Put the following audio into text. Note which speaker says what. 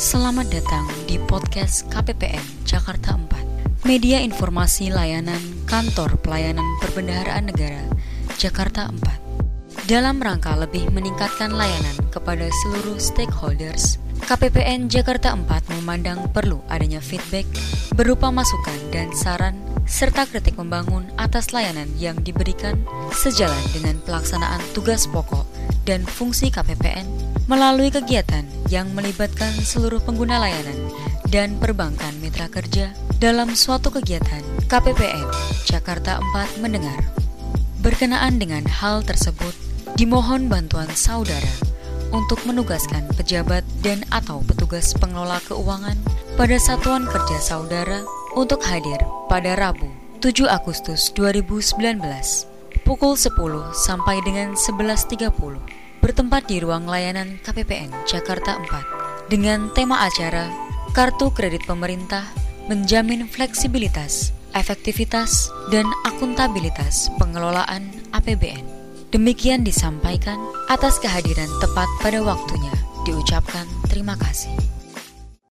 Speaker 1: Selamat datang di podcast KPPN Jakarta 4 Media informasi layanan Kantor Pelayanan Perbendaharaan Negara Jakarta 4 Dalam rangka lebih meningkatkan layanan kepada seluruh stakeholders KPPN Jakarta 4 memandang perlu adanya feedback berupa masukan dan saran serta kritik membangun atas layanan yang diberikan sejalan dengan pelaksanaan tugas pokok dan fungsi KPPN melalui kegiatan yang melibatkan seluruh pengguna layanan dan perbankan mitra kerja dalam suatu kegiatan KPPN Jakarta 4 mendengar. Berkenaan dengan hal tersebut, dimohon bantuan saudara untuk menugaskan pejabat dan atau petugas pengelola keuangan pada satuan kerja saudara untuk hadir pada Rabu 7 Agustus 2019 pukul 10 sampai dengan 11.30 bertempat di ruang layanan KPPN Jakarta 4 dengan tema acara Kartu Kredit Pemerintah menjamin fleksibilitas, efektivitas, dan akuntabilitas pengelolaan APBN. Demikian disampaikan atas kehadiran tepat pada waktunya. Diucapkan terima kasih.